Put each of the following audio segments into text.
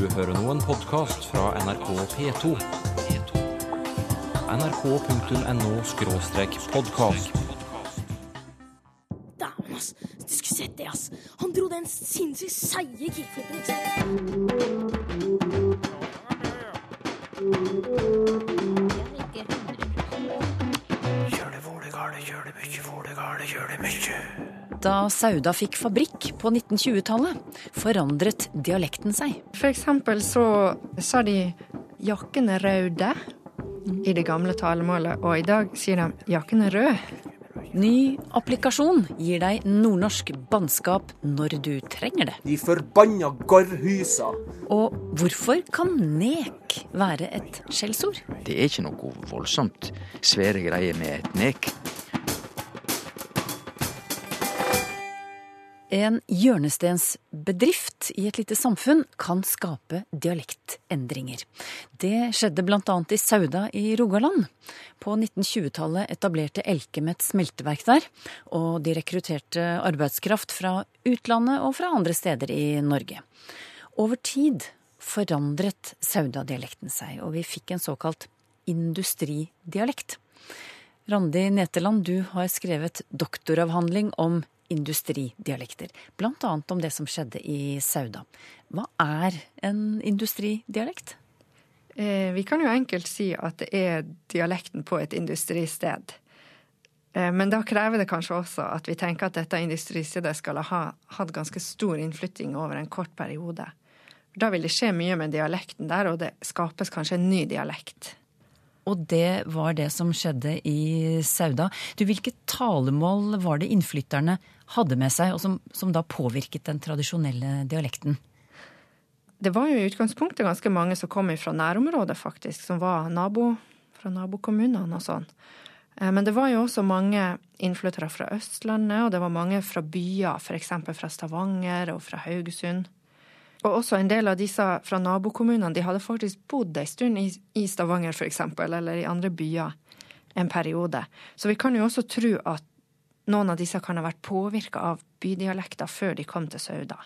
Du hører nå en podkast fra NRK P2. nrk.no-podkast. Dæven, ass. Du skulle sett det, ass. Han dro den sinnssykt seige kickflipen. Da Sauda fikk fabrikk på 1920-tallet, forandret dialekten seg. For eksempel så sa de jakken er røde i det gamle talemålet, og i dag sier de jakken er rød. Ny applikasjon gir deg nordnorsk bannskap når du trenger det. De forbanna garrhysa. Og hvorfor kan nek være et skjellsord? Det er ikke noe voldsomt svære greier med et nek. En hjørnestensbedrift i et lite samfunn kan skape dialektendringer. Det skjedde bl.a. i Sauda i Rogaland. På 1920-tallet etablerte Elkem smelteverk der, og de rekrutterte arbeidskraft fra utlandet og fra andre steder i Norge. Over tid forandret Sauda-dialekten seg, og vi fikk en såkalt industridialekt. Randi Neteland, du har skrevet doktoravhandling om industridialekter. Annet om det som skjedde i Sauda. Hva er en industridialekt? Eh, vi kan jo enkelt si at det er dialekten på et industristed. Eh, men da krever det kanskje også at vi tenker at dette industristedet skal ha hatt ganske stor innflytting over en kort periode. Da vil det skje mye med dialekten der, og det skapes kanskje en ny dialekt. Og det var det som skjedde i Sauda. Du, Hvilke talemål var det innflytterne hadde med seg, og som, som da påvirket den tradisjonelle dialekten? Det var jo i utgangspunktet ganske mange som kom fra nærområdet, faktisk, som var nabo, fra nabokommunene og sånn. Eh, men det var jo også mange innflyttere fra Østlandet, og det var mange fra byer, f.eks. fra Stavanger og fra Haugesund. Og også en del av disse fra nabokommunene, de hadde faktisk bodd en stund i, Stavanger, f.eks., eller i andre byer en periode. Så vi kan jo også tro at noen av disse kan ha vært påvirka av bydialekter før de kom til Sauda.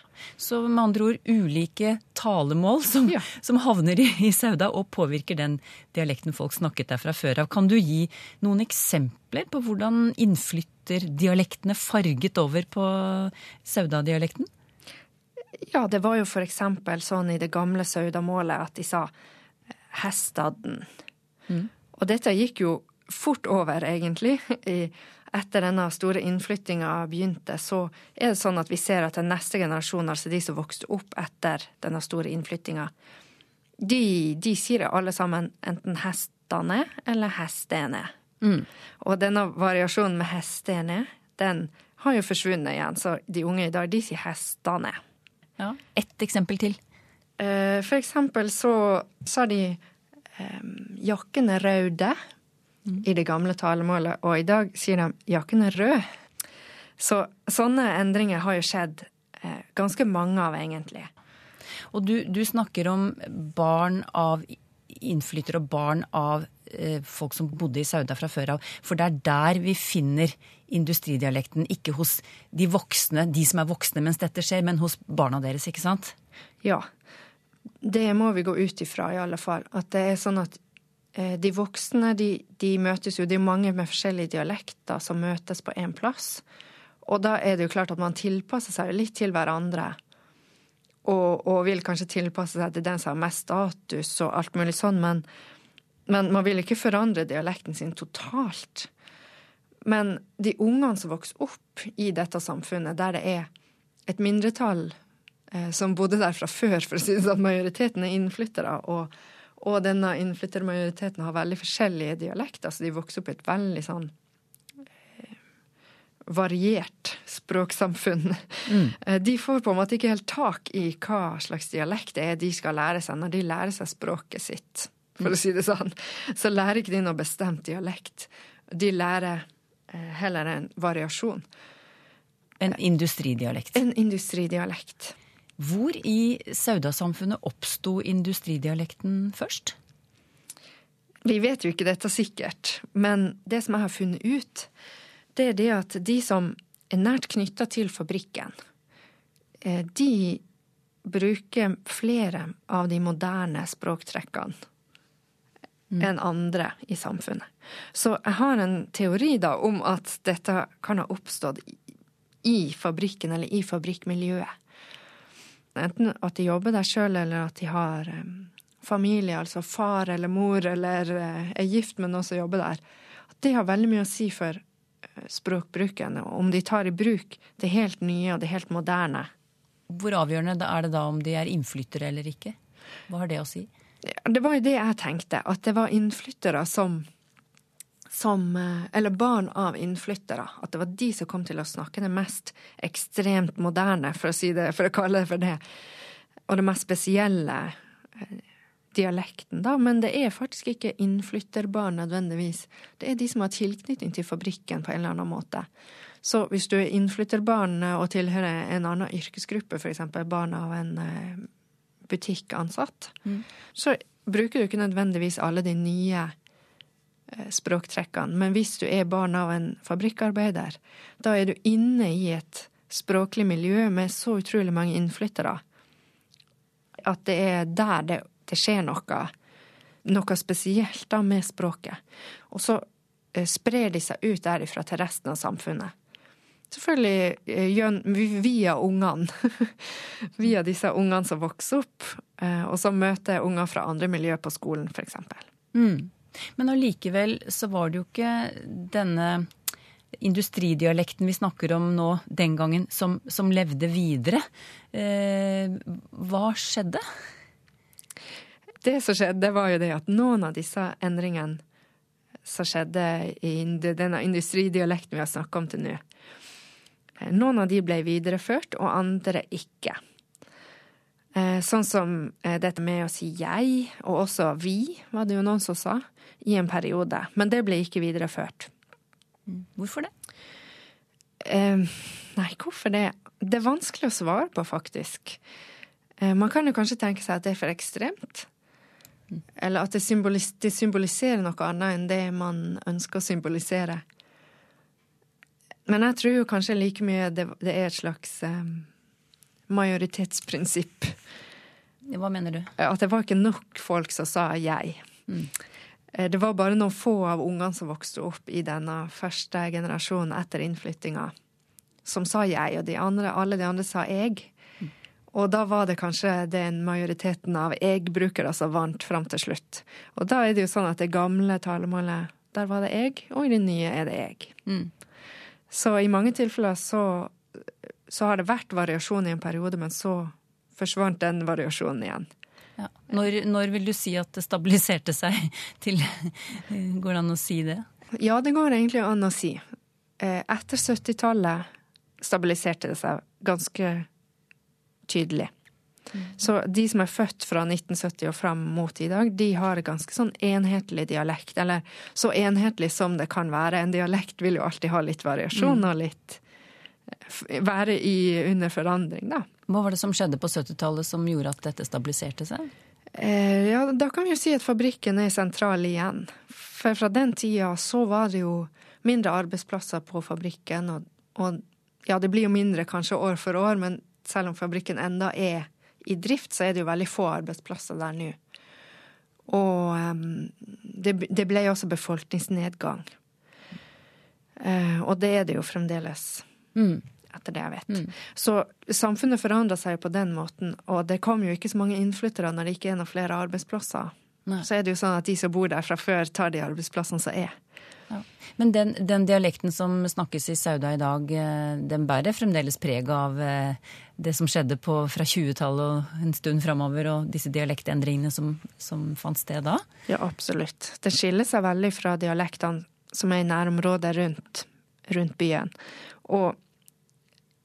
Så med andre ord ulike talemål som, Ja. som havner i, i Sauda og påvirker den dialekten folk snakket der fra før av. Kan du gi noen eksempler på hvordan innflytterdialektene farget over på Sauda-dialekten? Ja, det var jo eksempel sånn i det gamle Saudamålet at de sa 'hestaden'. Mm. Og dette gikk jo fort over, egentlig. I, etter denne store innflyttinga begynte, så er det sånn at vi ser at den neste generasjon, altså de som vokste opp etter denne store innflyttinga, de, de sier alle sammen enten hestane eller hestene. Og denne variasjonen med hestene, den har jo forsvunnet igjen. Så de unge i dag, de sier hestane. Ja. Ett eksempel til. Eh, For eksempel så sa de eh, jakken er røde i det gamle talemålet, og i dag sier de jakken er rød. Så sånne endringer har jo skjedd eh, ganske mange av, egentlig. Og du, du snakker om barn av innflyttere og barn av folk som bodde i Sauda fra før av. For det er der vi finner industridialekten, ikke hos de voksne, de som er voksne mens dette skjer, men hos barna deres, ikke sant? Ja. Det må vi gå ut ifra, i alle fall. At det er sånn at eh, de voksne, de, de møtes jo Det er mange med forskjellige dialekter som møtes på én plass. Og da er det jo klart at man tilpasser seg litt til hverandre. Og, og vil kanskje tilpasse seg til den som har mest status og alt mulig sånn, men, men man vil ikke forandre dialekten sin totalt. Men de ungene som vokser opp i dette samfunnet, der det er et mindretall eh, som bodde der fra før, for å si det sånn, majoriteten er innflyttere, og, og denne innflyttermajoriteten har veldig forskjellige dialekter, så de vokser opp i et veldig sånn eh, variert språksamfunn. Mm. De får på en måte ikke helt tak i hva slags dialekt det er de skal lære seg når de lærer seg språket sitt, for å si det sånn. Så lærer ikke de noe bestemt dialekt. De lærer eh, heller en variasjon. En industridialekt. En industridialekt. Hvor i Sauda-samfunnet oppsto industridialekten først? Vi vet jo ikke dette sikkert, men det som jeg har funnet ut, det er det at de som er nært knytta til fabrikken, eh, de bruker flere av de moderne språktrekkene enn andre i samfunnet. Så jeg har en teori da om at dette kan ha oppstått i, fabrikken eller i fabrikkmiljøet. Enten at de jobber der sjøl, eller at de har um, familie, altså far eller mor, eller uh, er gift med noen som jobber der. At det har veldig mye å si for uh, språkbruken, og om de tar i bruk det helt nye og det helt moderne. Hvor avgjørende er det da om de er innflyttere eller ikke? Hva har det å si? Det var jo det jeg tenkte, at det var innflyttere som som, eller barn av innflyttere. At det var de som kom til å snakke det mest ekstremt moderne, for å si det, for å kalle det for det. Og det mest spesielle dialekten, da. Men det er faktisk ikke innflytterbarn nødvendigvis. Det er de som har tilknytning til fabrikken på en eller annen måte. Så hvis du er innflytterbarn og tilhører en annen yrkesgruppe, f.eks. barn av en butikkansatt, mm. så bruker du ikke nødvendigvis alle de nye språktrekkene. Men hvis du er barn av en fabrikkarbeider, da er du inne i et språklig miljø med så utrolig mange innflyttere at det er der det, det skjer noe, noe spesielt da med språket. Og så sprer de seg ut derifra til resten av samfunnet. Selvfølgelig via ungene. via disse ungene som vokser opp, og som møter unger fra andre miljø på skolen, f.eks. Mm. Men allikevel så var det jo ikke denne industridialekten vi snakker om nå den gangen, som, som levde videre. Eh, hva skjedde? Det som skjedde, var jo det at noen av disse endringene som skjedde i denne industridialekten vi har snakka om til nå, noen av de ble videreført, og andre ikke. Sånn som dette med å si jeg, og også vi, var det jo noen som sa, i en periode. Men det ble ikke videreført. Hvorfor det? Eh, nei, hvorfor det? Det er vanskelig å svare på, faktisk. Eh, man kan jo kanskje tenke seg at det er for ekstremt. Eller at det symboliserer noe annet enn det man ønsker å symbolisere. Men jeg tror jo kanskje like mye det, det er et slags eh, majoritetsprinsipp. Hva mener du? At det var ikke nok folk som sa jeg. Mm. Det var bare noen få av ungene som vokste opp i denne første generasjonen etter innflyttinga, som sa jeg, og de andre, alle de andre sa jeg. Og da var det kanskje den majoriteten av jeg-brukere som vant fram til slutt. Og da er det jo sånn at det gamle talemålet, der var det jeg, og i det nye er det jeg. Mm. Så i mange tilfeller så, så har det vært variasjon i en periode, men så forsvant den variasjonen igjen. Ja. Når, når, vil du si at det stabiliserte seg til Går det an å si det? Ja, det går egentlig an å si. Etter 70-tallet stabiliserte det seg ganske tydelig. Mm. Så de som er født fra 1970 og fram mot i dag, de har ganske sånn enhetlig dialekt. Eller så enhetlig som det kan være. En dialekt vil jo alltid ha litt variasjon mm. og litt være i, under forandring, da. Hva var det som skjedde på 70-tallet som gjorde at dette stabiliserte seg? Eh, ja, da kan vi jo si at fabrikken er sentral igjen. For fra den tida så var det jo mindre arbeidsplasser på fabrikken, og, og ja, det blir jo mindre kanskje år for år, men selv om fabrikken enda er i drift, så er det jo veldig få arbeidsplasser der nå. Og um, det, det, ble også befolkningsnedgang. Uh, og det er det jo fremdeles. Mm etter det jeg vet. Mm. Så samfunnet forandra seg jo på den måten, og det kom jo ikke så mange innflyttere når det ikke er noen flere arbeidsplasser. Nei. Så er det jo sånn at de som bor der fra før, tar de arbeidsplassene som er. Ja. Men den, den, dialekten som snakkes i Sauda i dag, eh, den bærer fremdeles preg av eh, det som skjedde på, fra 20-tallet og en stund framover, og disse dialektendringene som, som fant sted da? Ja, absolutt. Det skiller seg veldig fra dialektene som er i nærområdet rundt, rundt byen. Og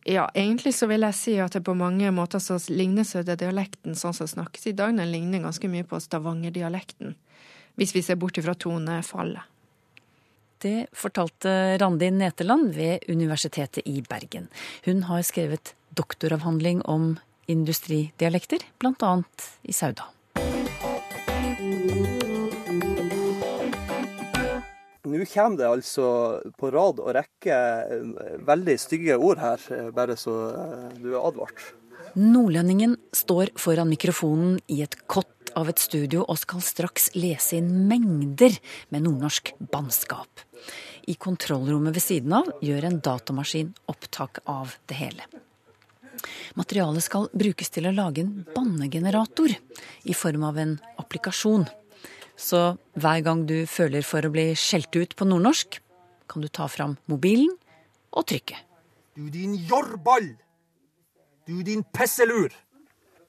ja, egentlig så vil jeg si at det på mange måter så ligner Sødre-dialekten sånn som snakkes i dag, den ligner ganske mye på Stavanger-dialekten. Hvis vi ser bort ifra tonefallet. Det fortalte Randi Neteland ved Universitetet i Bergen. Hun har skrevet doktoravhandling om industridialekter, bl.a. i Sauda. Nå kommer det altså på rad og rekke eh, veldig stygge ord her, eh, bare så eh, du er advart. Nordlendingen står foran mikrofonen i et kott av et studio og skal straks lese inn mengder med nordnorsk bannskap. I kontrollrommet ved siden av gjør en datamaskin opptak av det hele. Materialet skal brukes til å lage en bannegenerator i form av en applikasjon. Så hver gang du føler for å bli skjelt ut på nordnorsk, kan du ta fram mobilen og trykke. Du din jorrball! Du din pesselur!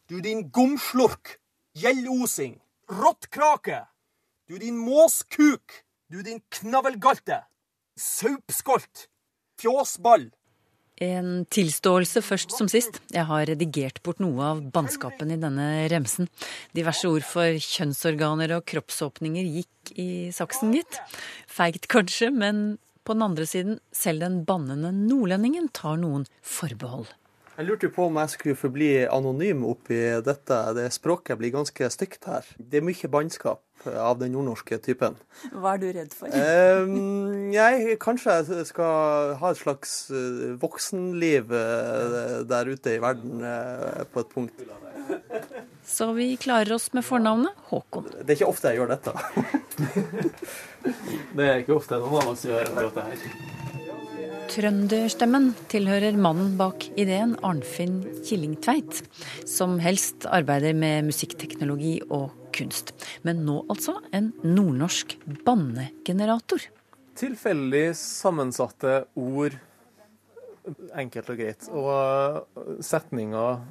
Du din gomslurk! Gjellosing! Rottkrake! Du din måskuk! Du din knavelgalte! Saupskolt! Fjåsball! En tilståelse først som sist. Jeg har redigert bort noe av bannskapen i denne remsen. Diverse ord for kjønnsorganer og kroppsåpninger gikk i saksen, gitt. Feigt kanskje, men på den andre siden, selv den bannende nordlendingen tar noen forbehold. Jeg lurte på om jeg skulle forbli anonym oppi dette. Det språket blir ganske stygt her. Det er mye bannskap av den nordnorske typen. Hva er du redd for? Um, jeg, kanskje jeg skal ha et slags uh, voksenliv uh, der ute i verden uh, på et punkt. Så vi klarer oss med fornavnet Håkon. Det er ikke ofte jeg gjør dette. det er ikke ofte noen av oss gjør akkurat det her. Trønderstemmen tilhører mannen bak ideen, Arnfinn Killingtveit, som helst arbeider med musikkteknologi og kunst. Men nå altså en nordnorsk bannegenerator. Tilfeldig sammensatte ord, enkelt og greit. Og setninger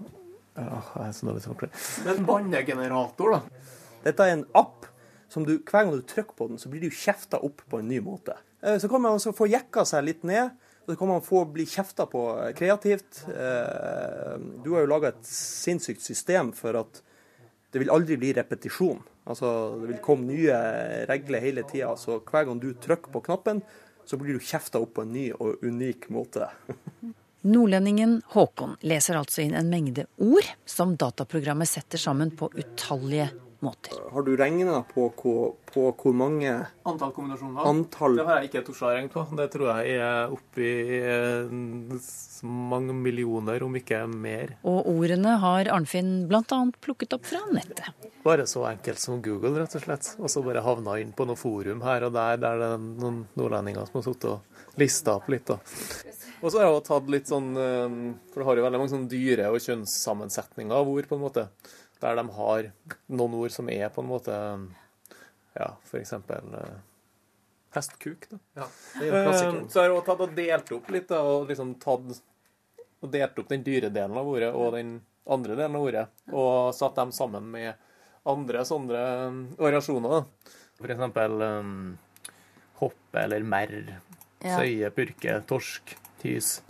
ja, jeg er så dårlig til å Men bannegenerator, da? Dette er en app som du, hver gang du trykker på den, så blir du kjefta opp på en ny måte. Så kan man også få jekka seg litt ned. Så kan man få bli kjefta på kreativt. Du har jo laga et sinnssykt system for at det vil aldri bli repetisjon. Altså, Det vil komme nye regler hele tida. Så hver gang du trykker på knappen, så blir du kjefta opp på en ny og unik måte. Nordlendingen Håkon leser altså inn en mengde ord som dataprogrammet setter sammen på utallige måter. Har du regna på, på, hvor mange Antall kombinasjoner? Antall... Det har jeg ikke tort å regne på. Det tror jeg er oppi mange millioner, om ikke mer. Og ordene har Arnfinn bl.a. plukket opp fra nettet. Bare så enkelt som Google, rett og slett. Og så bare havna inn på noe forum her og der, der det er noen nordlendinger som har sittet og lista opp litt. da. Og så har jeg tatt litt sånn For det har jo veldig mange sånne dyre- og kjønnssammensetninger av ord, på en måte. Der de har noen ord som er på en måte Ja, f.eks. Uh, hestkuk. da. Ja, det er jo klassikeren. Så jeg har tatt og delt opp litt, da, og liksom tatt og delt opp den dyre delen av ordet og den andre delen av ordet, og satt dem sammen med andre sånne variasjoner. da. For eksempel um, hoppe eller merr, Ja. søye, purke, torsk, tys.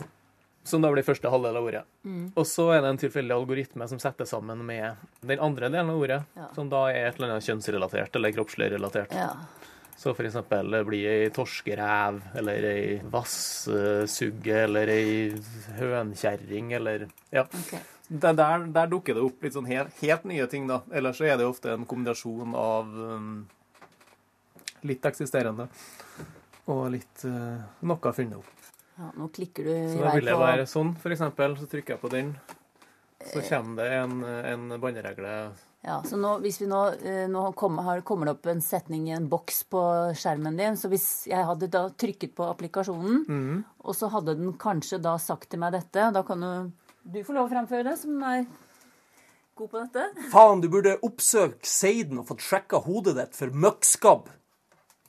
Som da blir første halvdel av ordet. Mm. Og så er det en tilfeldig algoritme som setter sammen med den andre delen av ordet, Ja. som da er et eller annet kjønnsrelatert eller kroppslig relatert. Ja. Så for eksempel det blir ei torskerev eller ei vassugge, eller ei hønkjerring, eller Ja. Der, der, der dukker det opp litt sånn helt, helt nye ting, da. Ellers så er det ofte en kombinasjon av um, litt eksisterende og litt uh, noe funnet opp. Ja, nå klikker du Så i da vei vil det være sånn, eksempel. Så trykker jeg på den. Så kommer det en, en banneregle Ja, så nå, hvis vi nå, eh, nå kommer, har, kommer det opp en setning i en boks på skjermen din, så hvis jeg hadde da trykket på applikasjonen, mm. og så hadde den kanskje da sagt til meg dette, da kan jo du få lov å fremføre det, som er god på dette. Faen, du burde oppsøkt Seiden og fått sjekka hodet ditt for møkkskabb.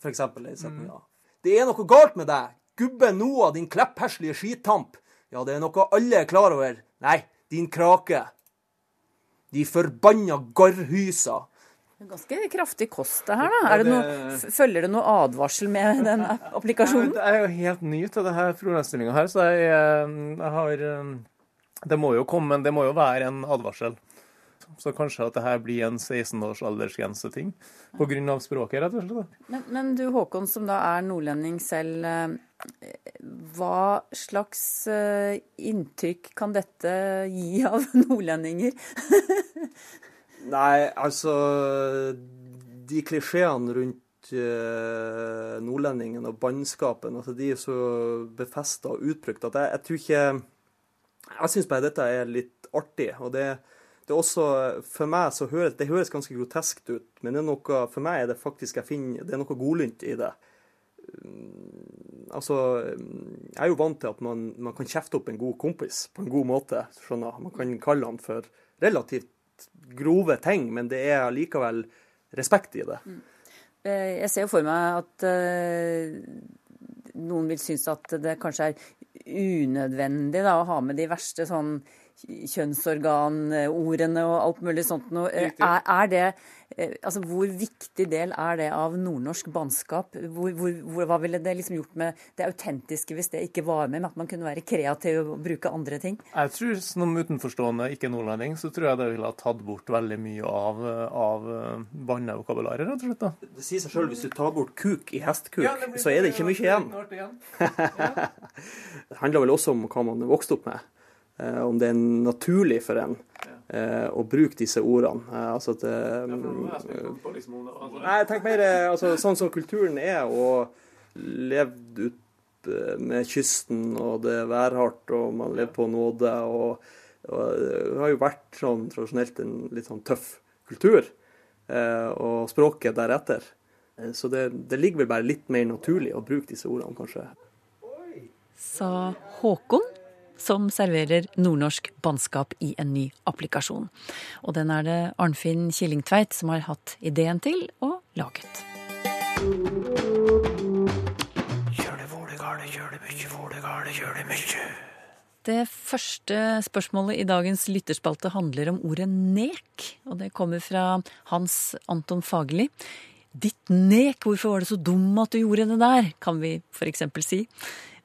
I setninga. Det er noe galt med deg. Gubbe Noah, din kleppherslige skittamp. Ja, det er noe alle er klar over. Nei, din krake. De forbanna garrhysa. Ganske kraftig kost det her, da. Er det noe, følger det noe advarsel med den applikasjonen? Jeg er jo helt ny til det her problemstillinga her, så jeg, eh, jeg har eh, Det må jo komme, det må jo være en advarsel. Så kanskje at det her blir en 16 års aldersgrenseting på grunn av språket, rett og slett. Men, men du Håkon, som da er nordlending selv, eh, hva slags eh, inntrykk kan dette gi av nordlendinger? Nei, altså De klisjeene rundt eh, nordlendingen og bannskapen, altså, de er så befesta og utbrukt at jeg, jeg tror ikke Jeg syns bare dette er litt artig. og det, det er også, For meg så høres det høres ganske groteskt ut, men det er noe, for meg er det faktisk jeg finner, det er noe godlynt i det. Altså, Jeg er jo vant til at man, man kan kjefte opp en god kompis på en god måte. skjønner Man kan kalle han for relativt grove ting, men det er likevel respekt i det. Eh, Jeg ser jo for meg at eh, noen vil synes at det kanskje er unødvendig da, å ha med de verste sånn kjønnsorganordene og alt mulig sånt noe. Eh, Er, er det eh, Altså, hvor viktig del er det av nordnorsk bannskap? Hvor, hvor, hvor, hva ville det liksom gjort med det autentiske hvis det ikke var med, med at man kunne være kreativ og bruke andre ting? Jeg tror som utenforstående, ikke nordlending, så tror jeg det ville ha tatt bort veldig mye av, av bannevokabularet, rett og slett. da. Det sier seg sjøl hvis du tar bort kuk i hestkuk, så er det ikke mye igjen. Det handler vel også om hva man vokste opp med. Eh, om det er naturlig for en eh, å bruke disse ordene. Eh, altså at Nei, jeg tenker mer altså, sånn som kulturen er, og levd ut med kysten, og det er værhardt, og man lever på nåde. og, og Det har jo vært sånn tradisjonelt en litt sånn tøff kultur, eh, og språket deretter. Eh, Så det, det ligger vel bare litt mer naturlig å bruke disse ordene, kanskje. Sa Håkon, som serverer nordnorsk bannskap i en ny applikasjon. Og den er det Arnfinn Killingtveit som har hatt ideen til og laget. Det første spørsmålet i dagens lytterspalte handler om ordet nek, og det kommer fra Hans Anton Fagerli. Ditt nek, hvorfor var det så dum at du gjorde det der, kan vi f.eks. si.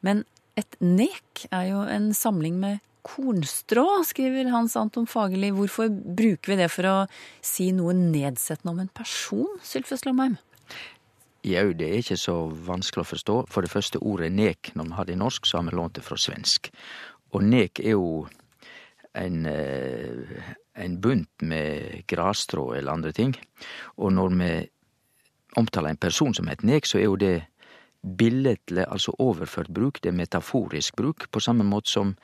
Men et nek er jo en samling med kornstrå, skriver Hans Anton Fagerli. Hvorfor bruker vi det for å si noe nedsettende om en person, Sylfes Lomheim? Jau, det er ikke så vanskelig å forstå. For det første ordet nek, når vi har det i norsk, så har vi lånt det fra svensk. Og nek er jo en, eh, en bunt med grasstrå eller andre ting. Og når vi omtaler en person som et nek, så er jo det billedlig, altså overført bruk, det er metaforisk bruk, på samme måte som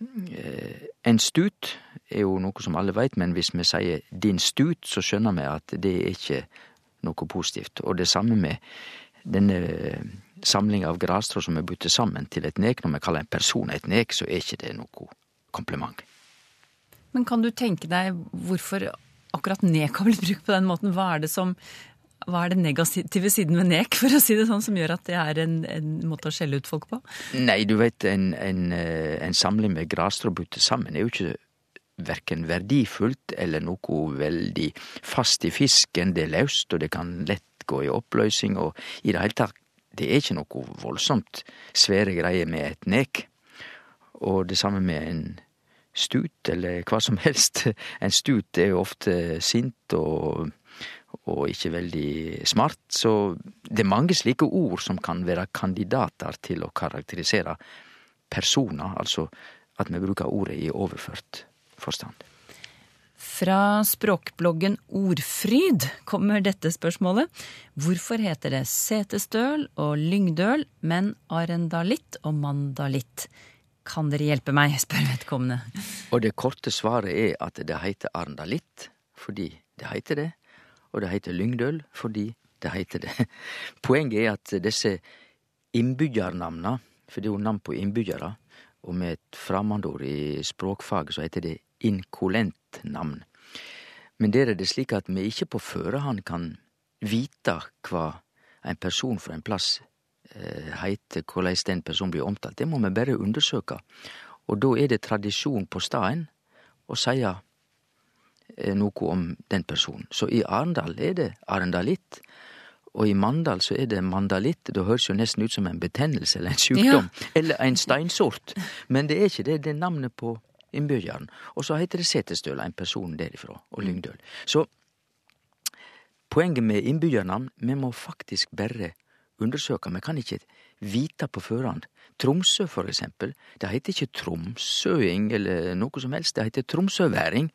eh, en stut er jo noe som alle veit, men hvis vi sier din stut, så skjønner vi at det er ikke noe positivt. Og det samme med denne samlinga av grasstrå som er bytter sammen til et nek. Når vi kaller en person et nek, så er ikke det noe kompliment. Men kan du tenke deg hvorfor akkurat nek har blitt brukt på den måten? Hva er det som hva er den negative siden ved nek, for å si det sånn, som gjør at det er en, en måte å skjelle ut folk på? Nei, du vet, en, en, eh, en samling med grasstrå sammen er jo ikke verken verdifullt eller noe veldig fast i fisken. Det er løst, og det kan lett gå i oppløsning, og i det hele tatt, det er ikke noe voldsomt svære greier med et nek. Og det samme med en stut, eller hva som helst. En stut er jo ofte sint og, og ikke veldig smart, så det er mange slike ord som kan være kandidater til å karakterisere personer, altså at vi bruker ordet i overført forstand. Fra språkbloggen Ordfryd kommer dette spørsmålet. Hvorfor heter det setestøl og lyngdøl, men arendalitt og mandalitt? Kan dere hjelpe meg, spør vedkommende. Og det korte svaret er at det heter arendalitt fordi det heter det, og det heter lyngdøl fordi det heter det. Poenget er at disse innbyggjarnamna, for det er jo navn på innbyggere, og med et framandord i språkfaget så heter det inkolent-navn. Men der er det slik at vi ikke på førehand kan vite hva en person fra en plass eh, heiter, korleis den personen blir omtalt. Det må vi bare undersøke. Og da er det tradisjon på staden å seie eh, noe om den personen. Så i Arendal er det arendalitt. Og i Mandal så er det mandalitt. Det høres jo nesten ut som en betennelse eller en sykdom. Ja. Eller en steinsort. Men det er ikke det. Det er navnet på innbyggeren. Og så heter det Setesdøl, en person derifra, og Lyngdøl. Så poenget med innbyggernavn, vi må faktisk bare undersøke. Vi kan ikke vite på førhånd. Tromsø, for eksempel, det heter ikke tromsøing eller noe som helst, det heter tromsøværing.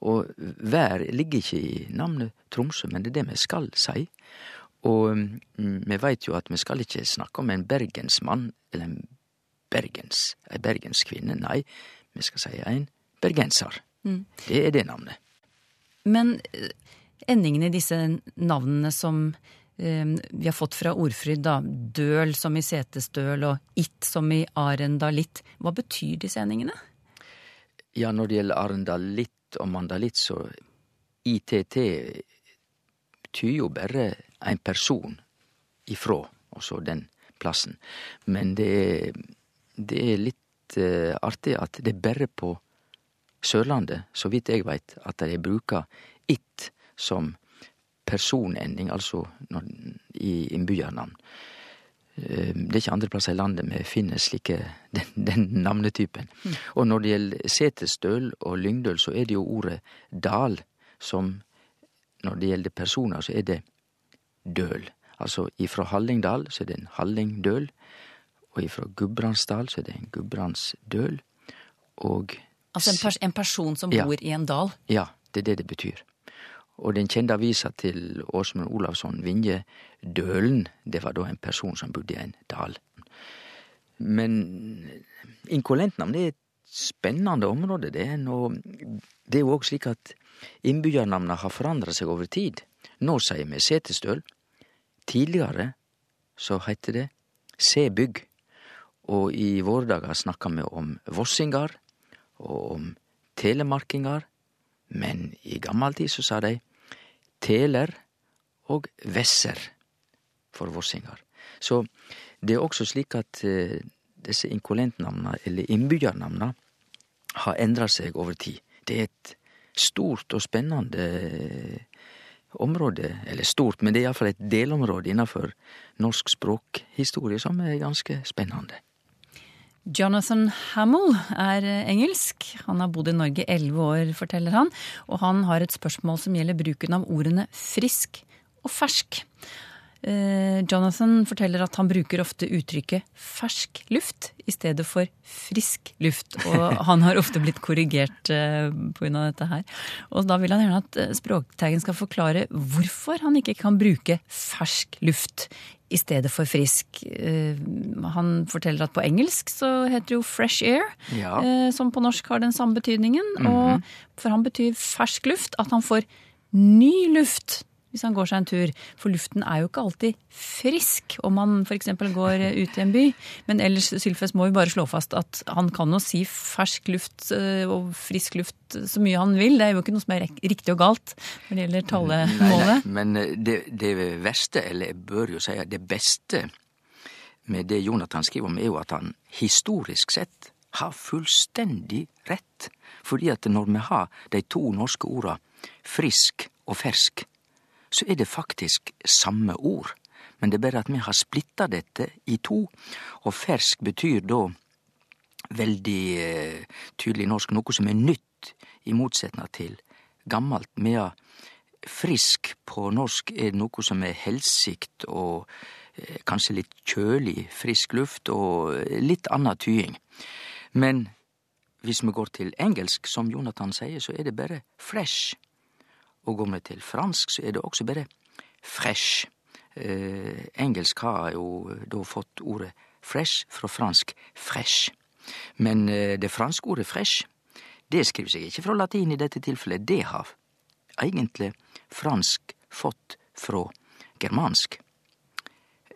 Og vær ligger ikke i navnet Tromsø, men det er det vi skal si. Og mm, vi veit jo at vi skal ikke snakke om en bergensmann eller en bergens, ei bergenskvinne. Nei, vi skal si en bergenser. Det er det navnet. Men eh, endingene i disse navnene som eh, vi har fått fra ordfryd, da, døl som i setesdøl og it som i arendalitt, hva betyr disse endingene? Ja, når det gjelder arendalitt og mandalitt, så ITT betyr jo bare en person ifrå, altså den plassen. Men det er, det er litt uh, artig at det er bare på Sørlandet, så vidt jeg veit, at de bruker it som personending, altså når, i innbyggjarnavn. Eh, Det er ikke andre plasser i landet vi finner slike, den, den navnetypen. Og når det gjelder setesdøl og lyngdøl, så er det jo ordet dal som Når det gjelder personer, så er det døl. Altså ifra Hallingdal så er det en hallingdøl, og ifra Gudbrandsdal så er det en gudbrandsdøl, og Altså en, pers en person som Ja. bor i en dal. ja, det er det det betyr. Og den kjente avisa til Åsmund Olavsson Vinje, Dølen, det var da en person som bodde i en dal. Men inkolentnavn det er et spennende område, det. Og det er jo òg slik at innbyggjarnamna har forandra seg over tid. Nå sier vi Setesdøl. Tidligere så heiter det Sebygg. Og i våre dager snakkar vi om vossingar og om telemarkingar. Men i gammel tid så sa de teler og vesser for vossingar. Så det er også slik at eh, disse inkolentnamna, eller innbyggjarnamna, har endra seg over tid. Det er et stort og spennende eh, område, eller stort, men det er iallfall et delområde innafor norsk språkhistorie som er ganske spennende. Jonathan Hamill er eh, engelsk. Han har bodd i Norge elleve år, forteller han. Og han har et spørsmål som gjelder bruken av ordene frisk og fersk. Eh, Jonathan forteller at han bruker ofte uttrykket fersk luft i stedet for frisk luft. Og han har ofte blitt korrigert eh, pga. dette her. Og da vil han gjerne at eh, Språkteigen skal forklare hvorfor han ikke kan bruke fersk luft i stedet for frisk. Han forteller at på engelsk så heter det jo fresh air, Ja. som på norsk har den samme betydningen. Og for han betyr fersk luft at han får ny luft hvis han går seg en tur. For luften er jo ikke alltid frisk om man f.eks. går ut i en by. Men ellers, Sylfest, må vi bare slå fast at han kan jo si fersk luft eh, og frisk luft så mye han vil. Det er jo ikke noe som er riktig og galt når det gjelder talemålet. men eh, det, det verste, eller jeg bør jo si det beste med det Jonathan skriver om, er jo at han historisk sett har fullstendig rett. Fordi at når vi har de to norske orda frisk og fersk, så er det faktisk samme ord. Men det er bare at vi har splitta dette i to, og fersk betyr da veldig eh, tydelig norsk noe som er nytt, i motsetning til gammelt. Medan frisk på norsk er noe som er helsikt og eh, kanskje litt kjølig, frisk luft og litt anna tying. Men hvis vi går til engelsk, som Jonathan sier, så er det bare fresh. Og går vi til fransk, så er det også bare fresh. Eh, engelsk har jo da fått ordet fresh fra fransk fresh. Men eh, det franske ordet fresh, det skriver seg ikke fra latin i dette tilfellet. Det har egentlig fransk fått fra germansk.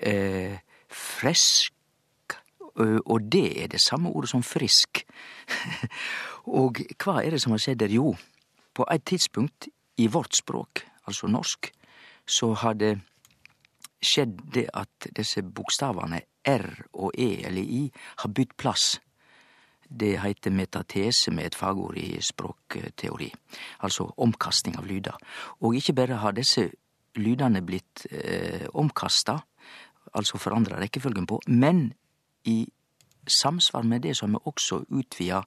Eh, fresk, og det er det samme ordet som frisk. og hva er det som har skjedd der? Jo, på et tidspunkt i vårt språk, altså norsk, så har det skjedd det at disse bokstavene R og E eller I har bytt plass. Det heiter metatese med et fagord i språkteori, altså omkasting av lyder. Og ikke bare har disse lydene blitt eh, omkasta, altså forandra rekkefølgen på, men i samsvar med det så har vi også utvida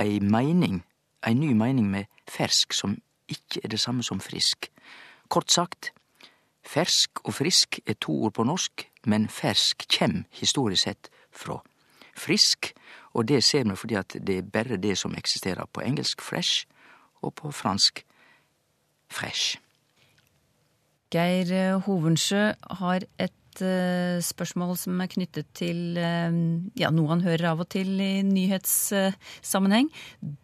ei meining, ei ny meining med fersk, som ikke er det samme som frisk. Kort sagt, fersk og frisk er to ord på norsk, men fersk kjem historisk sett fra frisk, og det ser vi fordi at det er bare det som eksisterer på engelsk fresh, og på fransk fresh. Geir Hovensjø har et et uh, spørsmål som er knyttet til uh, ja, noe han hører av og til i nyhetssammenheng.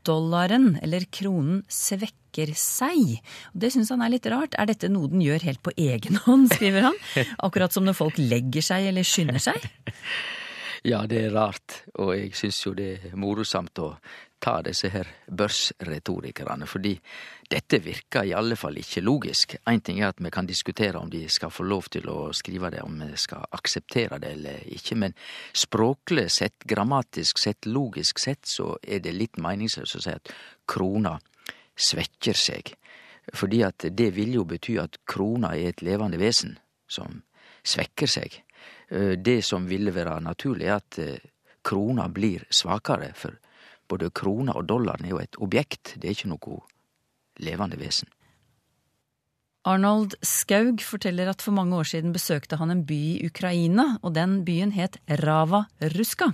Dollaren, eller kronen, svekker seg. Og det syns han er litt rart. Er dette noe den gjør helt på egen hånd, skriver han? Akkurat som når folk legger seg eller skynder seg? Ja, det er rart, og jeg syns jo det er morosamt å ta disse her børsretorikerne, fordi dette virker i alle fall ikke logisk. Én ting er at vi kan diskutere om de skal få lov til å skrive det, om vi skal akseptere det eller ikke, men språklig sett, grammatisk sett, logisk sett, så er det litt meningsløst å si at krona svekker seg. Fordi at det vil jo bety at krona er et levende vesen som svekker seg. Det som ville være naturlig, er at krona blir svakere, for både krona og dollaren er jo et objekt, det er ikke noe levende vesen. Arnold Skaug forteller at for mange år siden besøkte han en by i Ukraina, og den byen het Rava Ruska.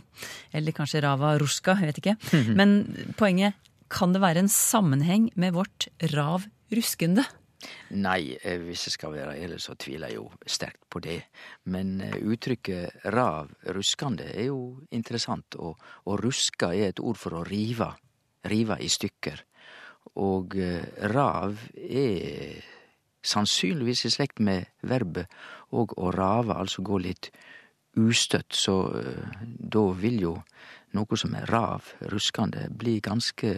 Eller kanskje Rava Ruska, jeg vet ikke. Men poenget, kan det være en sammenheng med vårt rav ruskende? Nei, eh, hvis jeg skal være ærlig, så tviler jeg jo sterkt på det. Men eh, uttrykket rav ruskande er jo interessant, og, og ruska er et ord for å rive. Rive i stykker. Og eh, rav er sannsynligvis i slekt med verbet og å rave, altså gå litt ustøtt, så da vil jo noe som er rav, ruskande, bli ganske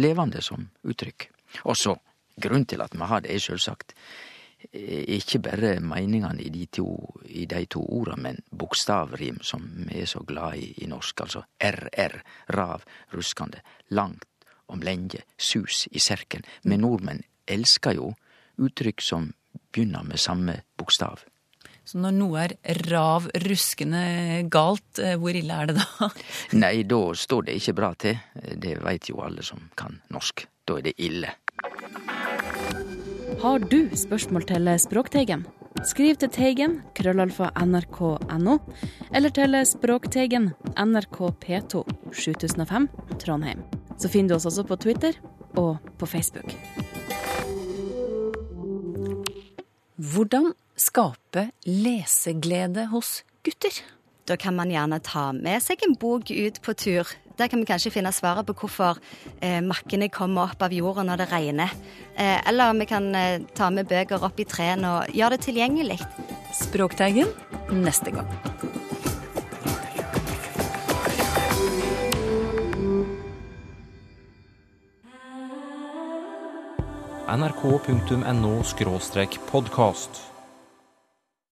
levende som uttrykk. Og så Grunnen til at vi har det, er sjølvsagt ikke bare meningene i de to, i de to orda, men bokstavrim, som vi er så glad i i norsk. Altså RR, rav, ruskande, langt om lenge, sus i serken. Men nordmenn elsker jo uttrykk som begynner med samme bokstav. Så når noe er rav ruskende galt, eh, hvor ille er det da? Nei, da står det ikke bra til. Det veit jo alle som kan norsk. Da er det ille. Har du spørsmål til Språkteigen? Skriv til Teigen, krøllalfa nrk.no, eller til Språkteigen, NRK P2, 7005, Trondheim. Så finner du oss også på Twitter og på Facebook. Hvordan skape leseglede hos gutter? Da kan man gjerne ta med seg en bok ut på tur. Der kan vi kanskje finne svaret på hvorfor eh, makkene kommer opp av jorda når det regner. Eh, eller vi kan eh, ta med bøker opp i trærne og gjøre det tilgjengelig. Språkteigen neste gang. nrk.no podkast.